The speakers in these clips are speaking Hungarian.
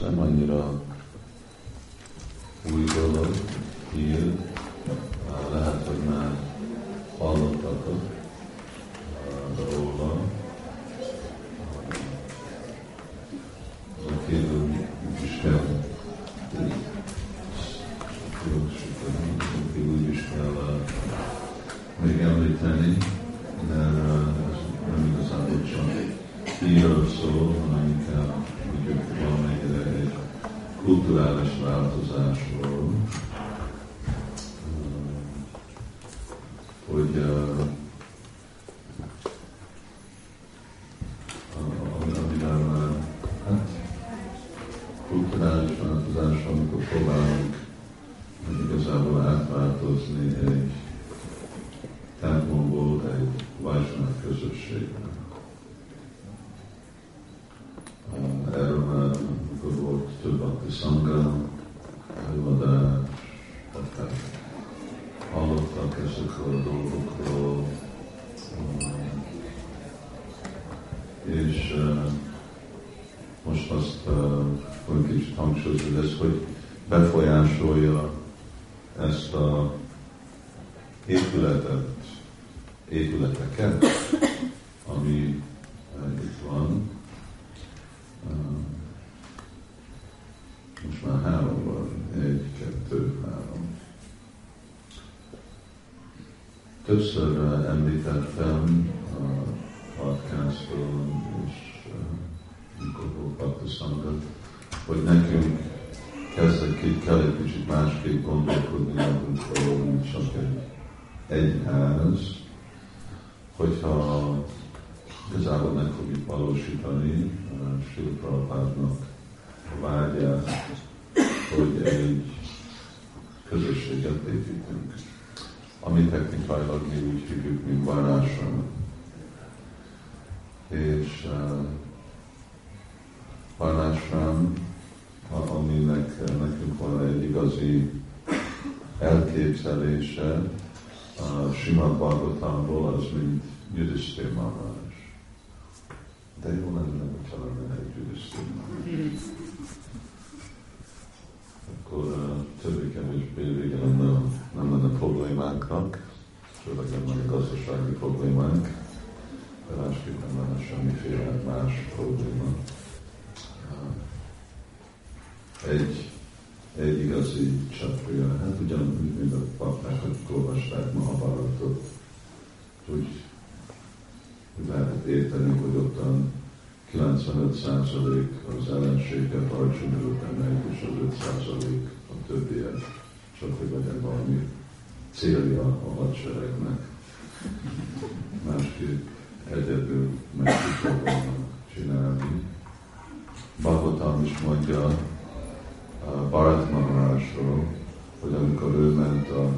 nem annyira új dolog, hír, lehet, hogy már hallottak róla. A kérő Isten, úgy is kell még említeni, mert nem igazából csak hírről szól, hanem inkább mondjuk valamelyre egy kulturális változásról, hogy uh, amivel már hát, kulturális változás, amikor próbálunk igazából átváltozni egy templomból egy Vajsnav közösségbe. Erről már, amikor volt szanga, előadás, akár hallottak ezekről a dolgokról, és most azt hogy kicsit hangsúlyozni, ez, hogy befolyásolja ezt a épületet, épületeket, ami itt van. Most már három van, egy, kettő, három. Többször említettem a podcaston, és mikor volt Paktiszangat, hogy nekünk kezdek ki, kell egy kicsit másképp gondolkodni magunkról, mint csak egy egyház, hogyha igazából meg fogjuk valósítani Sri Prabhupádnak a vágyát, hogy egy közösséget építünk, ami technikailag mi úgy hívjuk, mint Varnásram. És uh, Varnásram, aminek nekünk van egy igazi elképzelése, a Simad Bhagavatamból, az mint Maharaj. De jó lenne, hogyha lenne egy Maharaj. Akkor többé-kevésbé vége lenne, nem lenne problémánknak, főleg nem lenne gazdasági problémánk, de másképp nem lenne semmiféle más probléma. Egy egy igazi csapja. Hát ugyanúgy, mint a papák, akik olvasták Mahabharatot, hogy, hogy lehet érteni, hogy ottan 95% az ellenséget Arjuna megy, és az 5% a többiek, csak hogy legyen valami célja a hadseregnek. Másképp egyedül meg tudja csinálni. Bhagavatam is mondja, Bharat Maharajról, hogy amikor ő ment a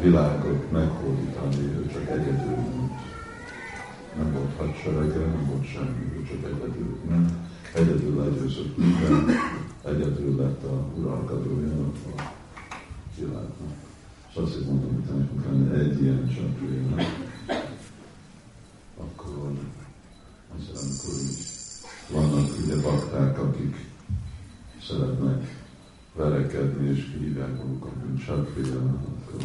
világot meghódítani, ő csak egyedül ment. Nem volt hadserege, nem volt semmi, csak egyedül ment. Egyedül legyőzött minden, egyedül lett a uralkodója a világnak. És azt mondom, hogy lenne egy ilyen csapőjének, akkor az amikor így vannak ugye bakták, akik szeretnek verekedni, és hívják magukat, mint Satria, akkor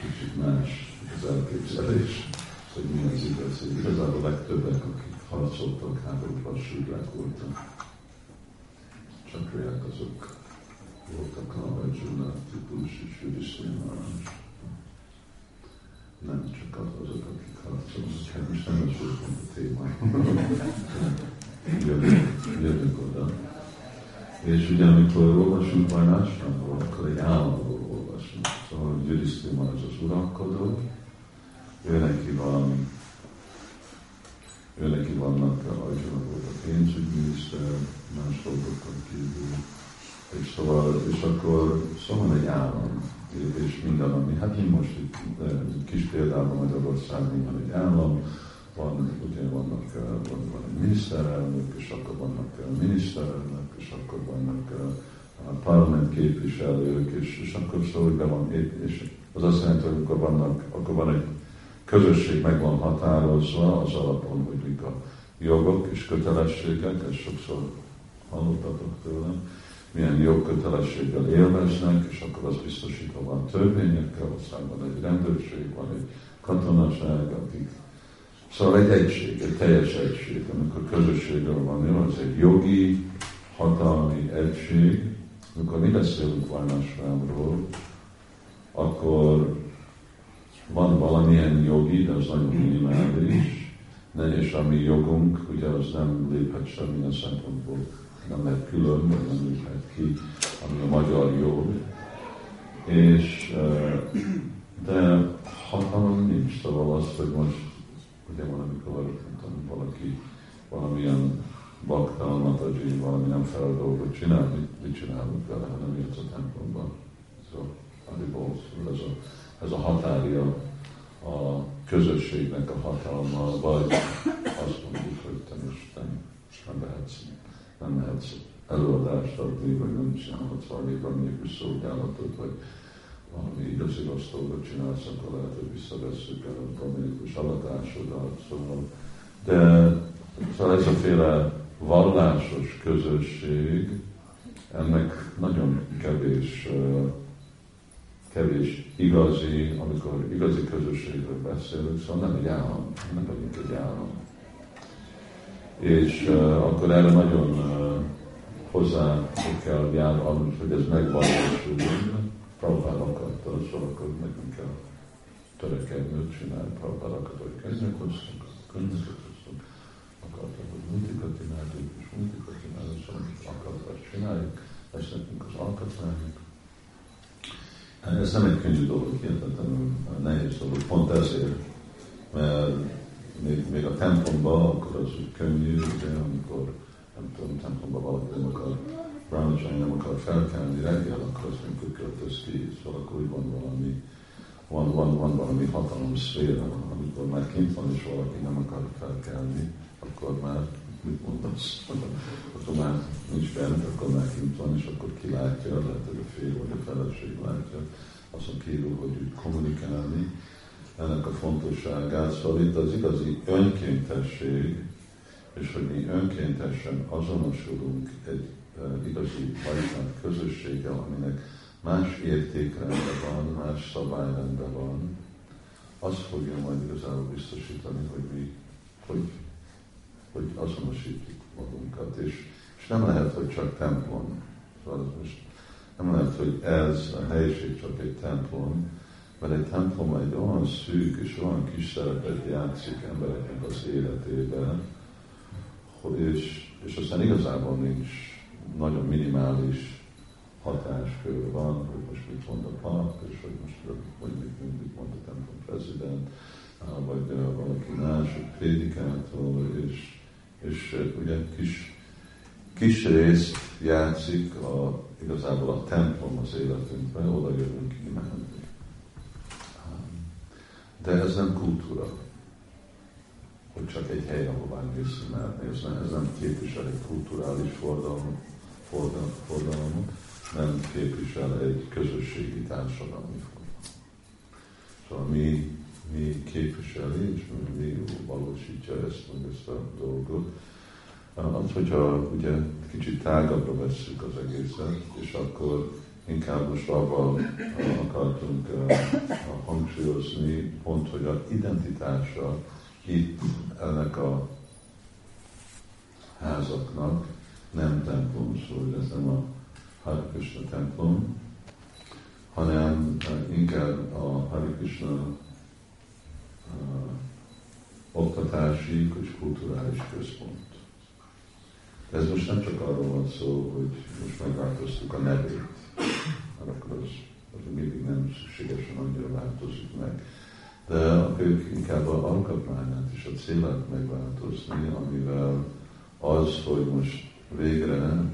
kicsit más az elképzelés, hogy mi az igaz. Igazából a legtöbbek, akik harcoltak háborúban, sírák voltak. Csatriák azok voltak a Vajjuna típus és Judisznyi Nem csak azok, akik harcolnak, hát most nem az volt a téma jövünk oda. És ugye amikor olvasunk Varnásnamról, akkor egy államról olvasunk. Szóval Gyurisztima az az uralkodó, ő neki ő neki vannak, Ajzsana volt a pénzügyminiszter, más dolgokon kívül, és szóval, és akkor szóval egy állam, és minden, ami, hát mi most itt kis példában Magyarországon van egy állam, van, ugye vannak, van, van egy miniszterelnök, és akkor vannak miniszterelnök, és akkor vannak a parlament képviselők, és, és akkor szóval, hogy be van, és az azt jelenti, hogy akkor, vannak, akkor van egy közösség meg van határozva az alapon, hogy mik a jogok és kötelességek, ezt sokszor hallottatok tőlem, milyen jogkötelességgel élveznek, és akkor az biztosítva van törvényekkel, aztán van egy rendőrség, van egy katonaság, akik Szóval egy egység, egy teljes egység, amikor közösségről van jó, az egy jogi, hatalmi egység. Amikor mi beszélünk Varnasrámról, akkor van valamilyen jogi, de az nagyon minimális, és ami jogunk, ugye az nem léphet semmilyen szempontból, nem lehet külön, vagy nem léphet ki, ami a magyar jog. És, de hatalom nincs, szóval az, hogy most ugye van, amikor nem tudom, valaki valamilyen bakta, mataji, valami nem felel dolgot csinál, mit, mit csinálunk vele, ha nem jössz a templomban. Szóval ez a, ez a határja a közösségnek a hatalma, vagy azt mondjuk, hogy te most nem, nem lehetsz, nem lehetsz előadást adni, vagy nem csinálhatsz valami valamelyik szolgálatot, vagy valami igazi rossz dolgot csinálsz, akkor lehet, hogy visszavesszük el a dominikus alatásodat. Szóval, de szóval ez a féle vallásos közösség, ennek nagyon kevés, kevés igazi, amikor igazi közösségről beszélünk, szóval nem egy állam, nem vagyunk egy állam. És uh, akkor erre nagyon uh, hozzá kell járni, hogy ez megvalósuljon. Prabhupád akarta, szóval akkor nekünk kell törekedni, csinálni. Prabhupád akarta, hogy könyveket hoztunk, akarta, hogy multikat csináljuk, és multikat csináljuk, szóval akarta, csináljuk, ez nekünk az alkatványunk. Ez nem egy könnyű dolog, hihetetlenül nehéz dolog, pont ezért, mert még, még a templomban, akkor az könnyű, de amikor nem tudom, templomban valaki nem akar brahmacsány nem akar felkelni reggel, akkor azt mondjuk, hogy ki, szóval akkor van valami, van, van, van valami hatalom szféra, amikor már kint van, és valaki nem akar felkelni, akkor már mit mondasz? akkor már nincs bent, akkor már kint van, és akkor ki látja, lehet, hogy a fél vagy a feleség látja, azon kívül, hogy úgy kommunikálni, ennek a fontosságát. Szóval itt az igazi önkéntesség, és hogy mi önkéntesen azonosulunk egy igazi hajtát közösséggel, aminek más értékrendben van, más szabályrendben van, az fogja majd igazából biztosítani, hogy mi, hogy, hogy azonosítjuk magunkat. És, és nem lehet, hogy csak templom. Szóval most nem lehet, hogy ez a helyiség csak egy templom, mert egy templom egy olyan szűk és olyan kis szerepet játszik embereknek az életében, és, és aztán igazából nincs nagyon minimális hatáskör van, hogy most mit mond a pap, és hogy most hogy mit, mit mond a templom prezident, vagy valaki más, egy prédikátor, és, és ugye kis, kis részt játszik a, igazából a templom az életünkben, oda jövünk imádni. De ez nem kultúra, hogy csak egy hely, ahová mész imádni, ez nem, ez nem képvisel egy kulturális forradalmat, forradalmat, nem képvisel egy közösségi társadalmi forradalmat. Szóval mi, mi képviseli, és mi valósítja ezt, meg ezt a dolgot. Az, hogyha ugye kicsit tágabbra vesszük az egészet, és akkor inkább most abban akartunk hangsúlyozni, pont, hogy az identitása itt ennek a házaknak nem templom, szóval ez nem a Hare templom, hanem uh, inkább a Hare Krishna oktatási és kulturális központ. De ez most nem csak arról van szó, hogy most megváltoztuk a nevét, mert akkor az, az mindig nem szükségesen annyira változik meg. De ők inkább a alkotmányát és a célet megváltozni, amivel az, hogy most végre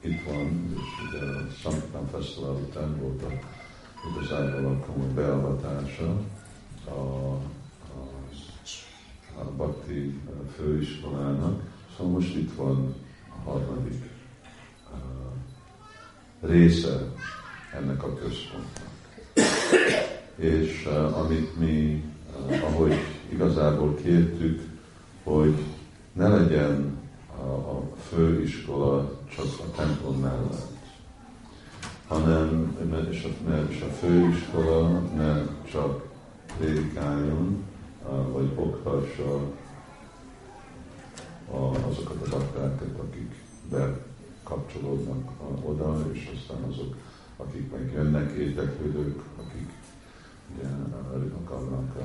itt van, és ugye a Sankitán Fesztivál után volt a, igazából a komoly beavatása a, a, a Bakti főiskolának, szóval most itt van a harmadik uh, része ennek a központnak. És amit mi, ahogy igazából kértük, hogy ne legyen a, a főiskola csak a templom mellett, hanem és a, és a főiskola ne csak prédikáljon, vagy oktassa azokat a baktákat, akik bekapcsolódnak oda, és aztán azok, akik meg jönnek, érdeklődők, akik ugye, akarnak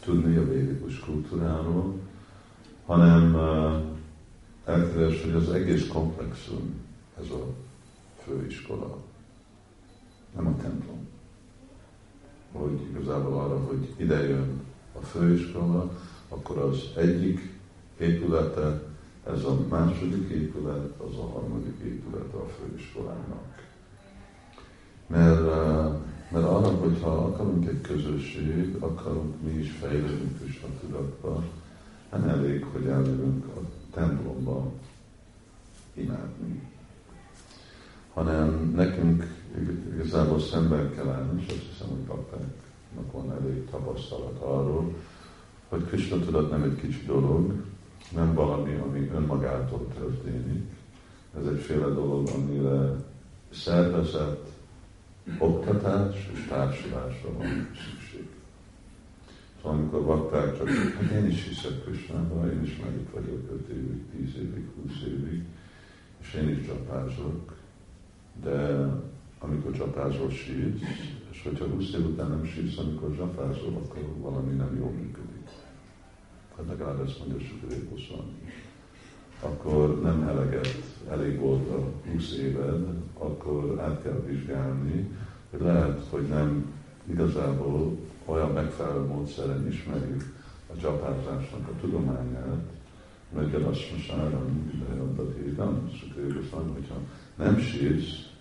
tudni a védikus kultúráról, hanem elkezdés, hogy az egész komplexum ez a főiskola, nem a templom. Hogy igazából arra, hogy ide jön a főiskola, akkor az egyik épülete, ez a második épület, az a harmadik épülete a főiskolának. Mert, mert arra, hogyha akarunk egy közösség, akarunk mi is fejlődni Krishna tudatba, nem elég, hogy eljövünk a templomba imádni, hanem nekünk igazából szemben kell állni, és azt hiszem, hogy baktáknak van elég tapasztalat arról, hogy Krishna tudat nem egy kicsi dolog, nem valami, ami önmagától történik. Ez egyféle dolog, amire szervezet, oktatás és társulásra van szükség. Szóval amikor vakták csak, hát én is hiszek Krishnában, én is meg itt vagyok 5 évig, 10 évig, 20 évig, és én is csapázok, de amikor csapázol sírsz, és hogyha 20 év után nem sírsz, amikor csapázol, akkor valami nem jól működik. Hát legalább ezt mondja Goswami, akkor nem eleget, elég volt a 20 éved, akkor át kell vizsgálni, hogy lehet, hogy nem igazából olyan megfelelő módszeren ismerjük a csapázásnak a tudományát, mert most áram, de hívtam, Sukadev Goswami, hogyha nem sírsz,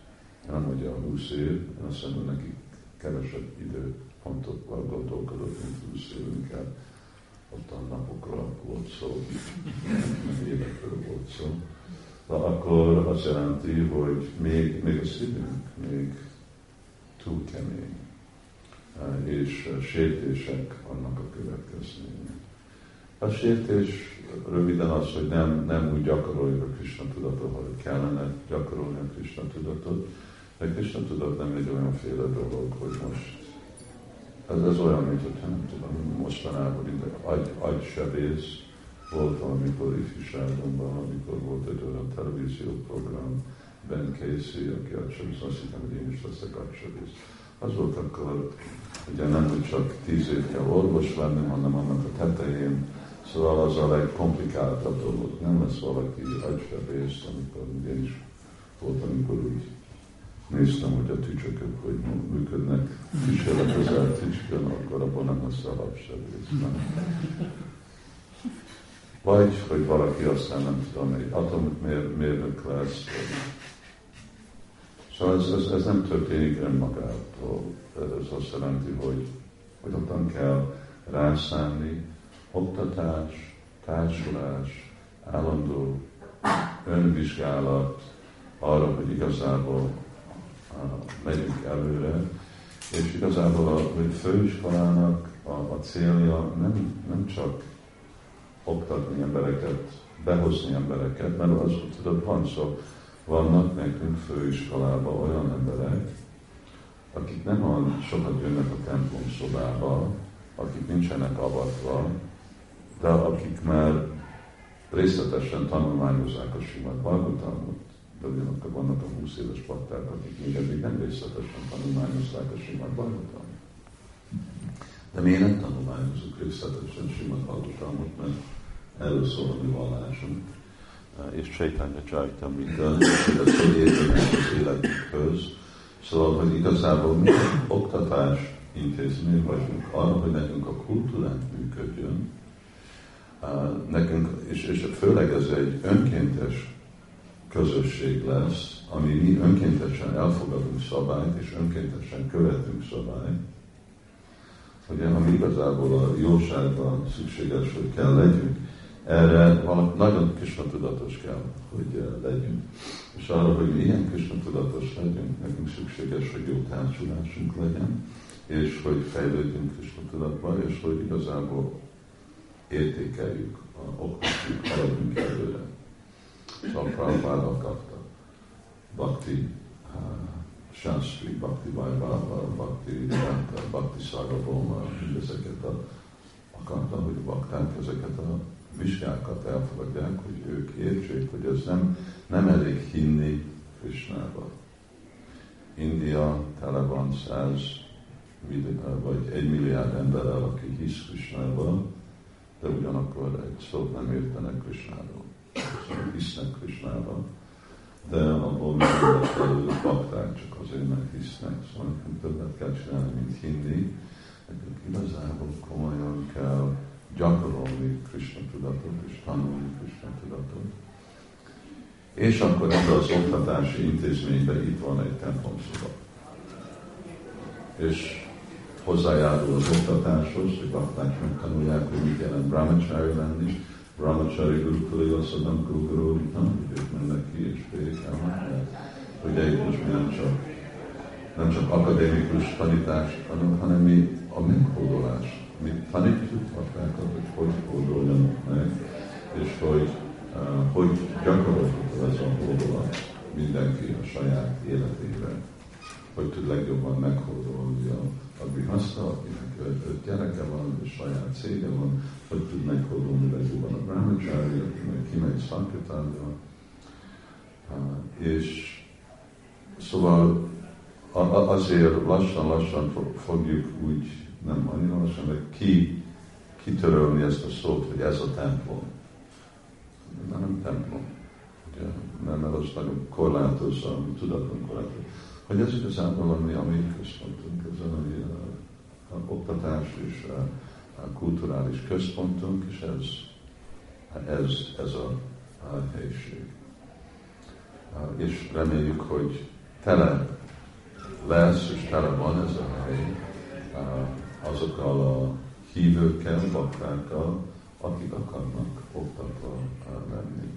nem mondja a 20 év, én azt mondom, neki kevesebb időpontokkal gondolkodott, mint 20 év, inkább ott a napokra volt szó, évekről volt szó, de akkor azt jelenti, hogy még, még a szívünk még túl kemény, és sértések annak a következménye. A sértés röviden az, hogy nem, nem úgy gyakoroljuk a Krishna tudatot, hogy kellene gyakorolni a Krishna tudatot, de Krishna tudat nem egy olyan féle dolog, hogy most ez, ez olyan, mint hogy nem tudom, mostanában mint agy, agysebész volt valamikor ifjúságomban, amikor volt egy olyan televízióprogram, Ben Casey, aki agysebész, azt hittem, hogy én is leszek agysebész. Az volt akkor, ugye nem, hogy csak tíz év kell orvos lenni, hanem annak a tetején, szóval az a legkomplikáltabb dolog. Nem lesz valaki agysebész, amikor én is volt, amikor úgy néztem, hogy a tücsökök hogy működnek kísérletezel tücskön, akkor abban nem lesz alapsebész. Vagy, hogy valaki aztán nem tudom, egy atommérnök lesz. Szóval ez, ez, ez nem történik önmagától. Ez azt jelenti, hogy, hogy ottan kell rászállni oktatás, társulás, állandó önvizsgálat arra, hogy igazából megyünk előre, és igazából a főiskolának a, a célja nem, nem csak oktatni embereket, behozni embereket, mert az, tudod, van szó, vannak nekünk főiskolában olyan emberek, akik nem olyan sokat jönnek a templom szobába, akik nincsenek avatva, de akik már részletesen tanulmányozzák a Simad Bhagavatamot, ugyanakkor vannak a 20 éves patták, akik még eddig nem részletesen tanulmányozták a Simad Bhagavatam. De miért nem tanulmányozunk részletesen Simad Bhagavatamot, mert erről szól a mi vallásunk. És Csaitanya Csaitamrita, ez hogy értenek az életünkhöz. Szóval, hogy igazából mi oktatás intézmény vagyunk arra, hogy nekünk a kultúránk működjön, nekünk, és, és főleg ez egy önkéntes közösség lesz, ami mi önkéntesen elfogadunk szabályt, és önkéntesen követünk szabályt, ugye, ami igazából a jóságban szükséges, hogy kell legyünk, erre valami nagyon kisna tudatos kell, hogy eh, legyünk. És arra, hogy mi ilyen kisna tudatos legyünk, nekünk szükséges, hogy jó társulásunk legyen, és hogy fejlődjünk kisna tudatba, és hogy igazából értékeljük, oktatjuk, haladjunk előre. Szóval Prabhupád akarta. Bhakti uh, Shastri, Bhakti Vaibhava, Bhakti Vedanta, Bhakti Sarvabhoma, mindezeket a, akarta, hogy a bakták ezeket a vizsgákat elfogadják, hogy ők értsék, hogy ez nem, nem elég hinni Krishnába. India tele van száz vagy egy milliárd emberrel, aki hisz Krishnába, de ugyanakkor egy szót nem értenek Krishnáról. Hisznek Krishnába, de abból mindenfelül bakták csak azért, mert hisznek. Szóval nekünk többet kell csinálni, mint hinni. Nekünk igazából komolyan kell gyakorolni Krishna tudatot, és tanulni Krishna tudatot. És akkor ebben az oktatási intézményben itt van egy templom szoba. És hozzájárul az oktatáshoz, hogy bakták megtanulják, hogy mit jelent brahmachari lenni, brahmachari gurukuli, asszadam guru, hogy ők mennek ki és prédikelnek. Ugye itt most mi nem csak, nem csak akadémikus tanítás, hanem mi a meghódolás. Mi tanítjuk baktákat, hogy hogy hódoljanak meg, és hogy uh, hogy gyakorolható ez a hódolat mindenki a saját életében, hogy tud legjobban meghódolni a a grihaszta, akinek öt gyereke van, és saját cége van, hogy tud meghódolni legjobban a brahmachari, akinek kimegy szankatánra. És szóval azért lassan-lassan fogjuk úgy, nem annyira lassan, de ki, kitörölni ezt a szót, hogy ez a templom. De nem templom. Ugye, nem, mert az nagyon korlátozza, a tudaton korlátozza hogy ez igazából ami, ami központunk, ez a, a oktatás és a kulturális központunk, és ez, ez, ez a, a helység. És reméljük, hogy tele lesz, és tele van ez a hely azokkal a hívőkkel, baktákkal, akik akarnak oktatva lenni.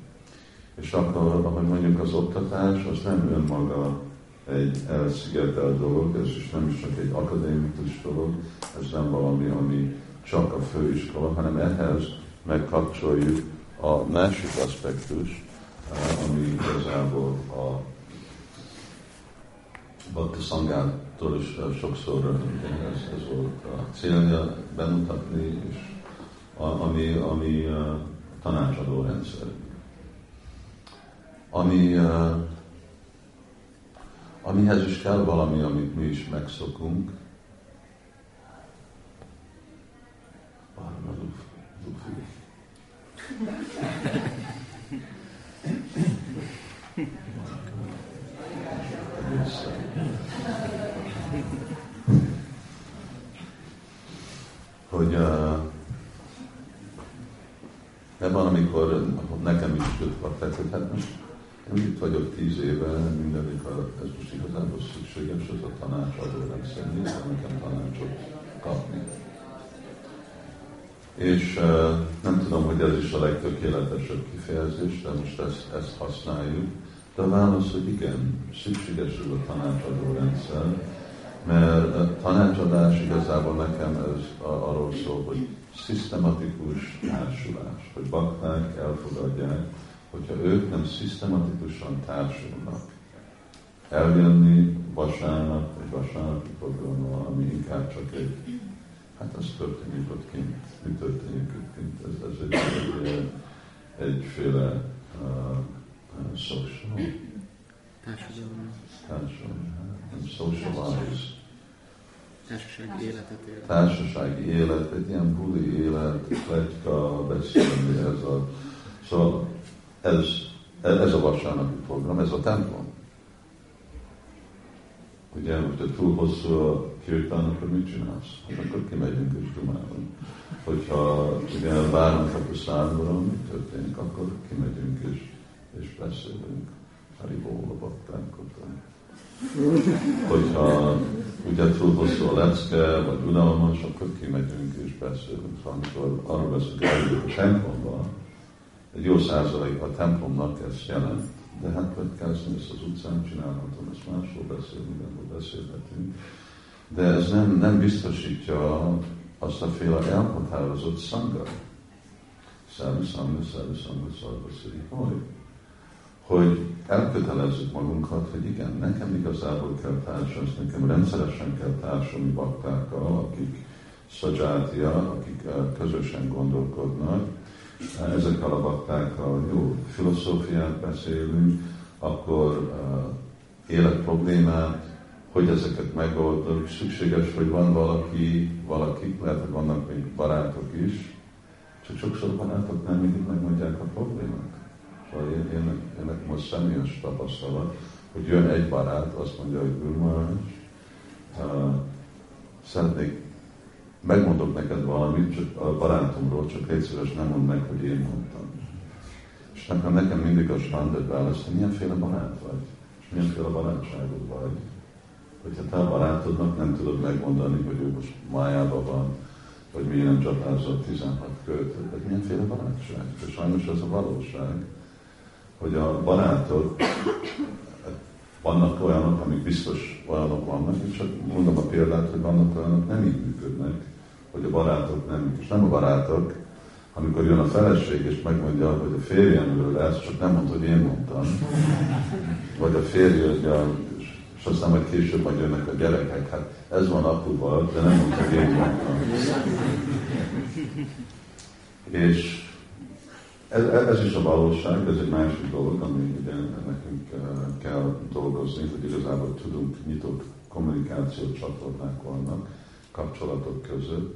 És akkor, ahogy mondjuk az oktatás, az nem önmaga egy elszigetelt dolog, ez is nem is csak egy akadémikus dolog, ez nem valami, ami csak a főiskola, hanem ehhez megkapcsoljuk a másik aspektus, ami igazából a Bhakti Szangától is sokszor ez, ez volt a célja bemutatni, és ami, ami a tanácsadó rendszer. Ami amihez is kell valami, amit mi is megszokunk. Hogy uh, ebben, amikor nekem is jött a hogy hát most én itt vagyok tíz éve, mindenik, ez most igazából szükséges, ez a tanácsadó rendszer, nincs nekem tanácsot kapni. És nem tudom, hogy ez is a legtökéletesebb kifejezés, de most ezt, ezt használjuk. De a válasz, hogy igen, szükséges ez a tanácsadó rendszer, mert a tanácsadás igazából nekem ez arról szól, hogy szisztematikus társulás, hogy bakták elfogadják, hogyha ők nem szisztematikusan társulnak, eljönni vasárnap, egy vasárnapi programmal, ami inkább csak egy, hát az történik ott kint, mi történik ott kint, ez, ez egy, egy, egyféle uh, uh, social, társadalom, társadalom, socialize, társasági életet él. Társasági élet, egy ilyen buli élet, pletyka, beszélni, ez a, szóval ez, ez a vasárnapi program, ez a templom. Ugye, most hogy túl hosszú a kirtán, akkor mit csinálsz? Hát akkor kimegyünk és dumálunk. Hogyha ugye várunk a pusztánról, mi történik, akkor kimegyünk és, és beszélünk. Haribó a baktánkot. Hogyha ugye túl hosszú a lecke, vagy unalmas, akkor kimegyünk és beszélünk. Szóval amikor arról beszélünk, hogy a templomban, egy jó százalék a templomnak ezt jelent. De hát kezdeni ezt az utcán csinálhatom, ezt máshol beszél, mindenhol beszélhetünk. De ez nem, nem biztosítja azt a féle elhatározott szanga. Szávi Szanga, Szávi Szanga, Szarvasziri, hogy? Hogy elkötelezzük magunkat, hogy igen, nekem igazából kell társadalni, nekem rendszeresen kell társadalmi baktákkal, akik szajátia, akik eh, közösen gondolkodnak, ezekkel a baktákkal jó filozófiát beszélünk, akkor uh, életproblémát, hogy ezeket megoldjuk. Szükséges, hogy van valaki, valaki, lehet, hogy vannak még barátok is, csak sokszor barátok nem mindig megmondják a problémát. Szóval én, én, én most személyes tapasztalat, hogy jön egy barát, azt mondja, hogy Guru uh, szeretnék, megmondok neked valamit, csak a barátomról, csak egyszerűen nem mondd meg, hogy én mondtam. És nekem, nekem mindig a standard válasz, hogy milyenféle barát vagy, és milyenféle barátságod vagy hogyha te a barátodnak nem tudod megmondani, hogy ő most májában van, vagy miért nem csapázott 16 költőt, hogy milyenféle barátság. És sajnos ez a valóság, hogy a barátok, vannak olyanok, amik biztos olyanok vannak, és csak mondom a példát, hogy vannak olyanok, nem így működnek, hogy a barátok nem, és nem a barátok, amikor jön a feleség, és megmondja, hogy a férjemről lesz, csak nem mondta, hogy én mondtam. Vagy a férje, hogy a és aztán majd később majd jönnek a gyerekek, hát ez van apuval, de nem mondta, hogy én mondtam. És ez, ez is a valóság, ez egy másik dolog, ami ugye nekünk eh, kell dolgozni, hogy igazából tudunk nyitott kommunikációt csatornák vannak, kapcsolatok között,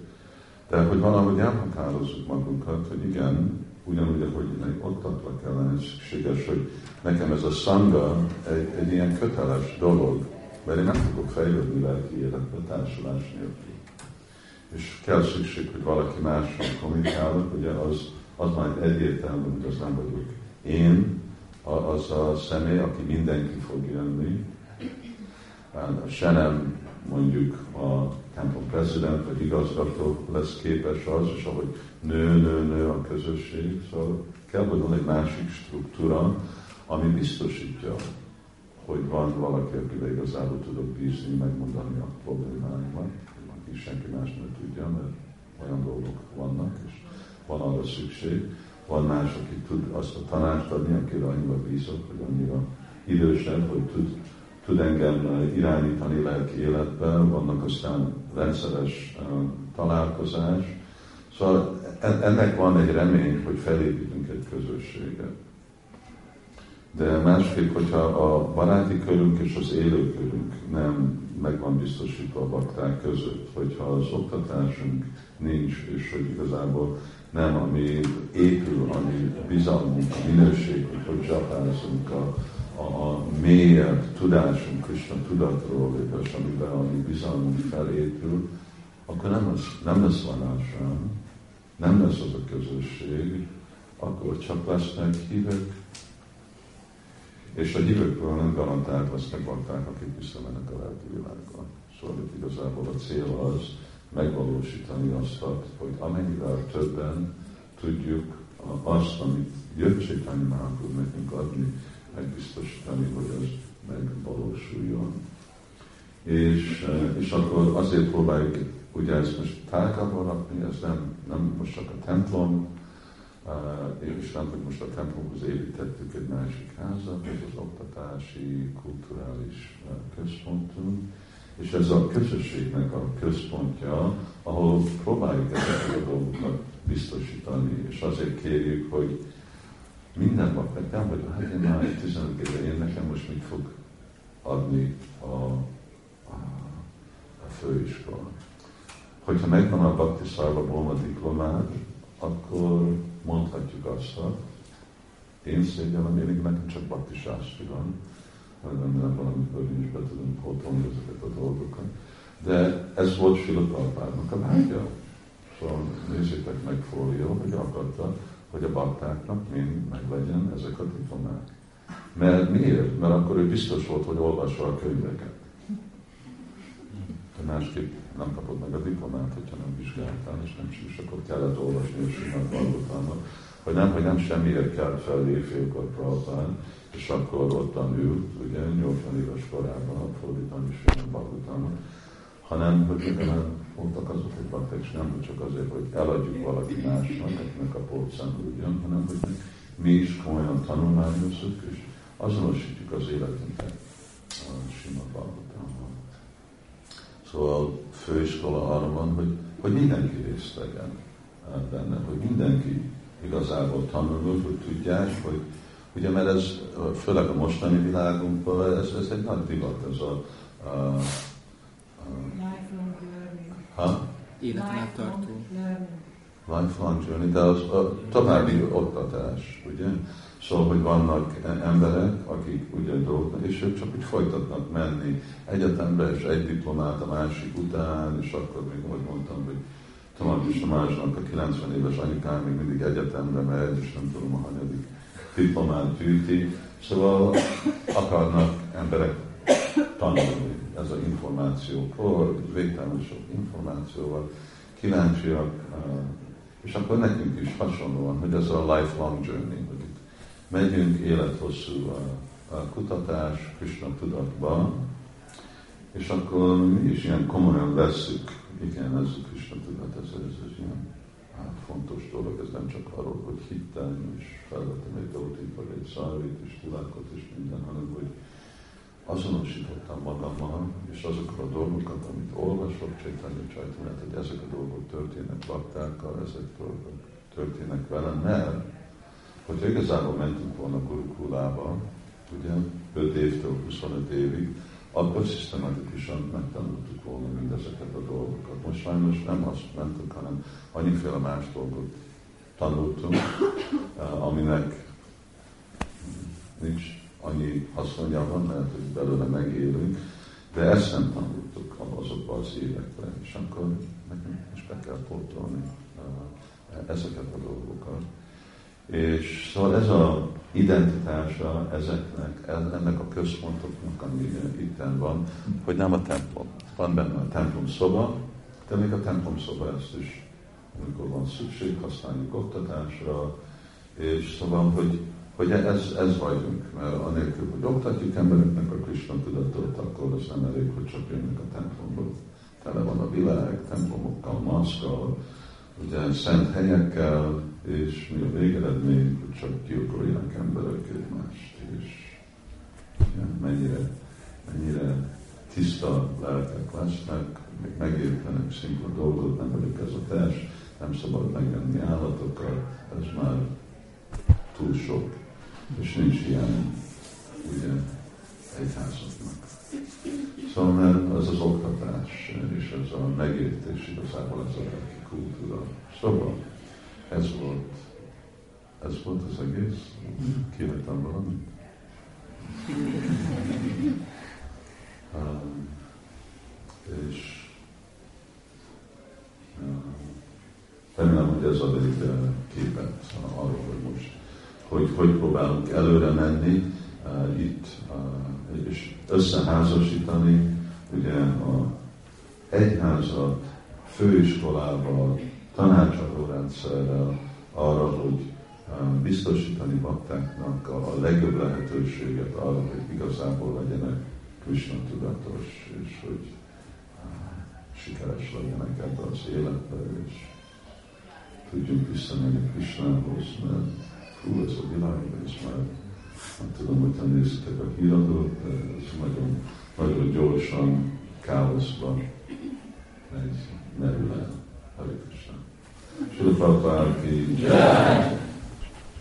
de hogy valahogy elhatározzuk magunkat, hogy igen, ugyanúgy, ahogy oktatva kell lenni, szükséges, hogy nekem ez a szanga egy, egy ilyen köteles dolog, mert én nem fogok fejlődni lelki életbe társulás nélkül. És kell szükség, hogy valaki mással kommunikálok, ugye az, az majd egyértelmű, hogy az nem vagyok én, az a személy, aki mindenki fog jönni, se nem mondjuk a templom prezident vagy igazgató lesz képes az, és ahogy nő, nő, nő a közösség, szóval kell, hogy van egy másik struktúra, ami biztosítja, hogy van valaki, akivel igazából tudok bízni, megmondani a problémáimat, aki senki más nem tudja, mert olyan dolgok vannak, és van arra szükség. Van más, aki tud azt a tanást adni, akire annyira bízok, hogy annyira idősebb, hogy tud, tud engem irányítani lelki életben, vannak aztán rendszeres uh, találkozás. Szóval ennek van egy remény, hogy felépítünk egy közösséget. De másképp, hogyha a baráti körünk és az élőkörünk nem megvan biztosítva a bakták között, hogyha az oktatásunk nincs, és hogy igazából nem, ami épül, ami bizalmunk, a minőség, hogy csapázunk a, a, mélyebb tudásunk és a tudatról, és amiben a mi bizalmunk felépül, akkor nem lesz, nem lesz vanásán, nem lesz az a közösség, akkor csak lesznek hívek, és a hívőkről nem garantált lesznek bakták, akik visszamennek a lelki világba. Szóval itt igazából a cél az megvalósítani azt, hogy amennyivel többen tudjuk azt, amit jött Csétányi Mahaprabhu nekünk adni, megbiztosítani, hogy az megvalósuljon. És, és akkor azért próbáljuk ugye ezt most tágában rakni, ez nem, nem most csak a templom, és nem, hogy most a templomhoz építettük egy másik házat, ez az oktatási, kulturális központunk, és ez a közösségnek a központja, ahol próbáljuk ezeket a dolgokat biztosítani, és azért kérjük, hogy minden baknak nem vagy, hát én már 15 éve, én nekem most mit fog adni a, a, a főiskola. Hogyha megvan a Bakti Szarva diplomád, akkor mondhatjuk azt, hogy én szégyellem, én nekem csak Bakti Sástri van, nem valamikor is be tudom pótolni ezeket a dolgokat. De ez volt Sila a vágya. Szóval nézzétek meg fólió, hogy akarta, hogy a baktáknak mind meglegyen ezek a diplomák. Mert miért? Mert akkor ő biztos volt, hogy olvassa a könyveket. De másképp nem kapod meg a diplomát, hogyha nem vizsgáltál, és nem is akkor kellett olvasni a simát valótámat. Hogy nem, hogy nem semmiért kell fel félkor Prabhupán, és akkor ottan ült, ugye 80 éves korában fordítani simát valótámat, hanem hogy voltak azok, hogy bakták, és nem csak azért, hogy eladjuk valaki másnak, akinek a polcán ugyan, hanem hogy mi is komolyan tanulmányozzuk, és azonosítjuk az életünket a Sima Bhagavatában. Szóval főiskola arra van, hogy, hogy mindenki részt vegyen benne, hogy mindenki igazából tanulni, hogy tudják, hogy ugye, mert ez, főleg a mostani világunkban, ez, ez egy nagy divat, ez a, a, a ha? Tartó. Lifelong journey, de az a további oktatás, ugye? Szóval, hogy vannak emberek, akik ugye dolgoznak, és ők csak úgy folytatnak menni egyetembe, és egy diplomát a másik után, és akkor még, ahogy mondtam, hogy Tamás Tamásnak a 90 éves anyukám még mindig egyetemre megy, és nem tudom, a hanyadik diplomát gyűjti. Szóval akarnak emberek tanulni ez az információkról, végtelen sok információval, kíváncsiak, és akkor nekünk is hasonlóan, hogy ez a lifelong journey, hogy itt megyünk élethosszú a, a kutatás Krishna tudatba, és akkor mi is ilyen komolyan vesszük, igen, ez a Krishna tudat, ez, ez, ez ilyen hát, fontos dolog, ez nem csak arról, hogy hittem, és felvettem egy dolgot, vagy egy szarvét, és tudákot, és minden, hanem hogy azonosítottam magammal, és azokkal a dolgokat, amit olvasok, Csaitanya Csajtanát, hogy ezek a dolgok történnek baktákkal, ezek a dolgok történnek velem, mert hogyha igazából mentünk volna Gurukulába, ugye 5 évtől 25 évig, akkor szisztematikusan megtanultuk volna mindezeket a dolgokat. Most sajnos nem azt mentünk, hanem annyiféle más dolgot tanultunk, eh, aminek nincs annyi haszonja van, mert hogy belőle megélünk, de ezt nem tanultuk azokban az években, és akkor nekünk is be kell pótolni uh, ezeket a dolgokat. És szóval ez a identitása ezeknek, ennek a központoknak, ami itten van, hogy nem a templom. Van benne a templom szoba, de még a templom szoba ezt is, amikor van szükség, használjuk oktatásra, és szóval, hogy hogy ez, ez vagyunk, mert anélkül, hogy oktatjuk embereknek a Krishna tudatot, akkor az nem elég, hogy csak jönnek a templomba. Tele van a világ, templomokkal, maszkal, ugye szent helyekkel, és mi a végeredmény, hogy csak gyilkolják emberek egymást, és ja, mennyire, mennyire tiszta lelkek lesznek, még megértenek szimpla dolgot, nem vagyok ez a test, nem szabad megenni állatokat, ez már túl sok és nincs ilyen, ugye, egyházaknak. Szóval mert az az oktatás, és ez a megértés igazából ez a kultúra. Szóval ez volt, ez volt az egész. Kivettem valamit. Um, és um, remélem, hogy ez ad egy képet arról, hogy most hogy hogy próbálunk előre menni uh, itt, uh, és összeházasítani ugye a egyházat, főiskolával, tanácsadó rendszerrel arra, hogy um, biztosítani baktáknak a, legjobb lehetőséget arra, hogy igazából legyenek Krishna tudatos, és hogy sikeres legyenek ebbe az életbe, és tudjunk visszamenni Krishnához, mert fú, ez a világ, és már nem tudom, hogy néztek a híradót, ez nagyon, nagyon gyorsan, káoszban megy, merül el. Hare Krishna. Sula Prabhupada ki,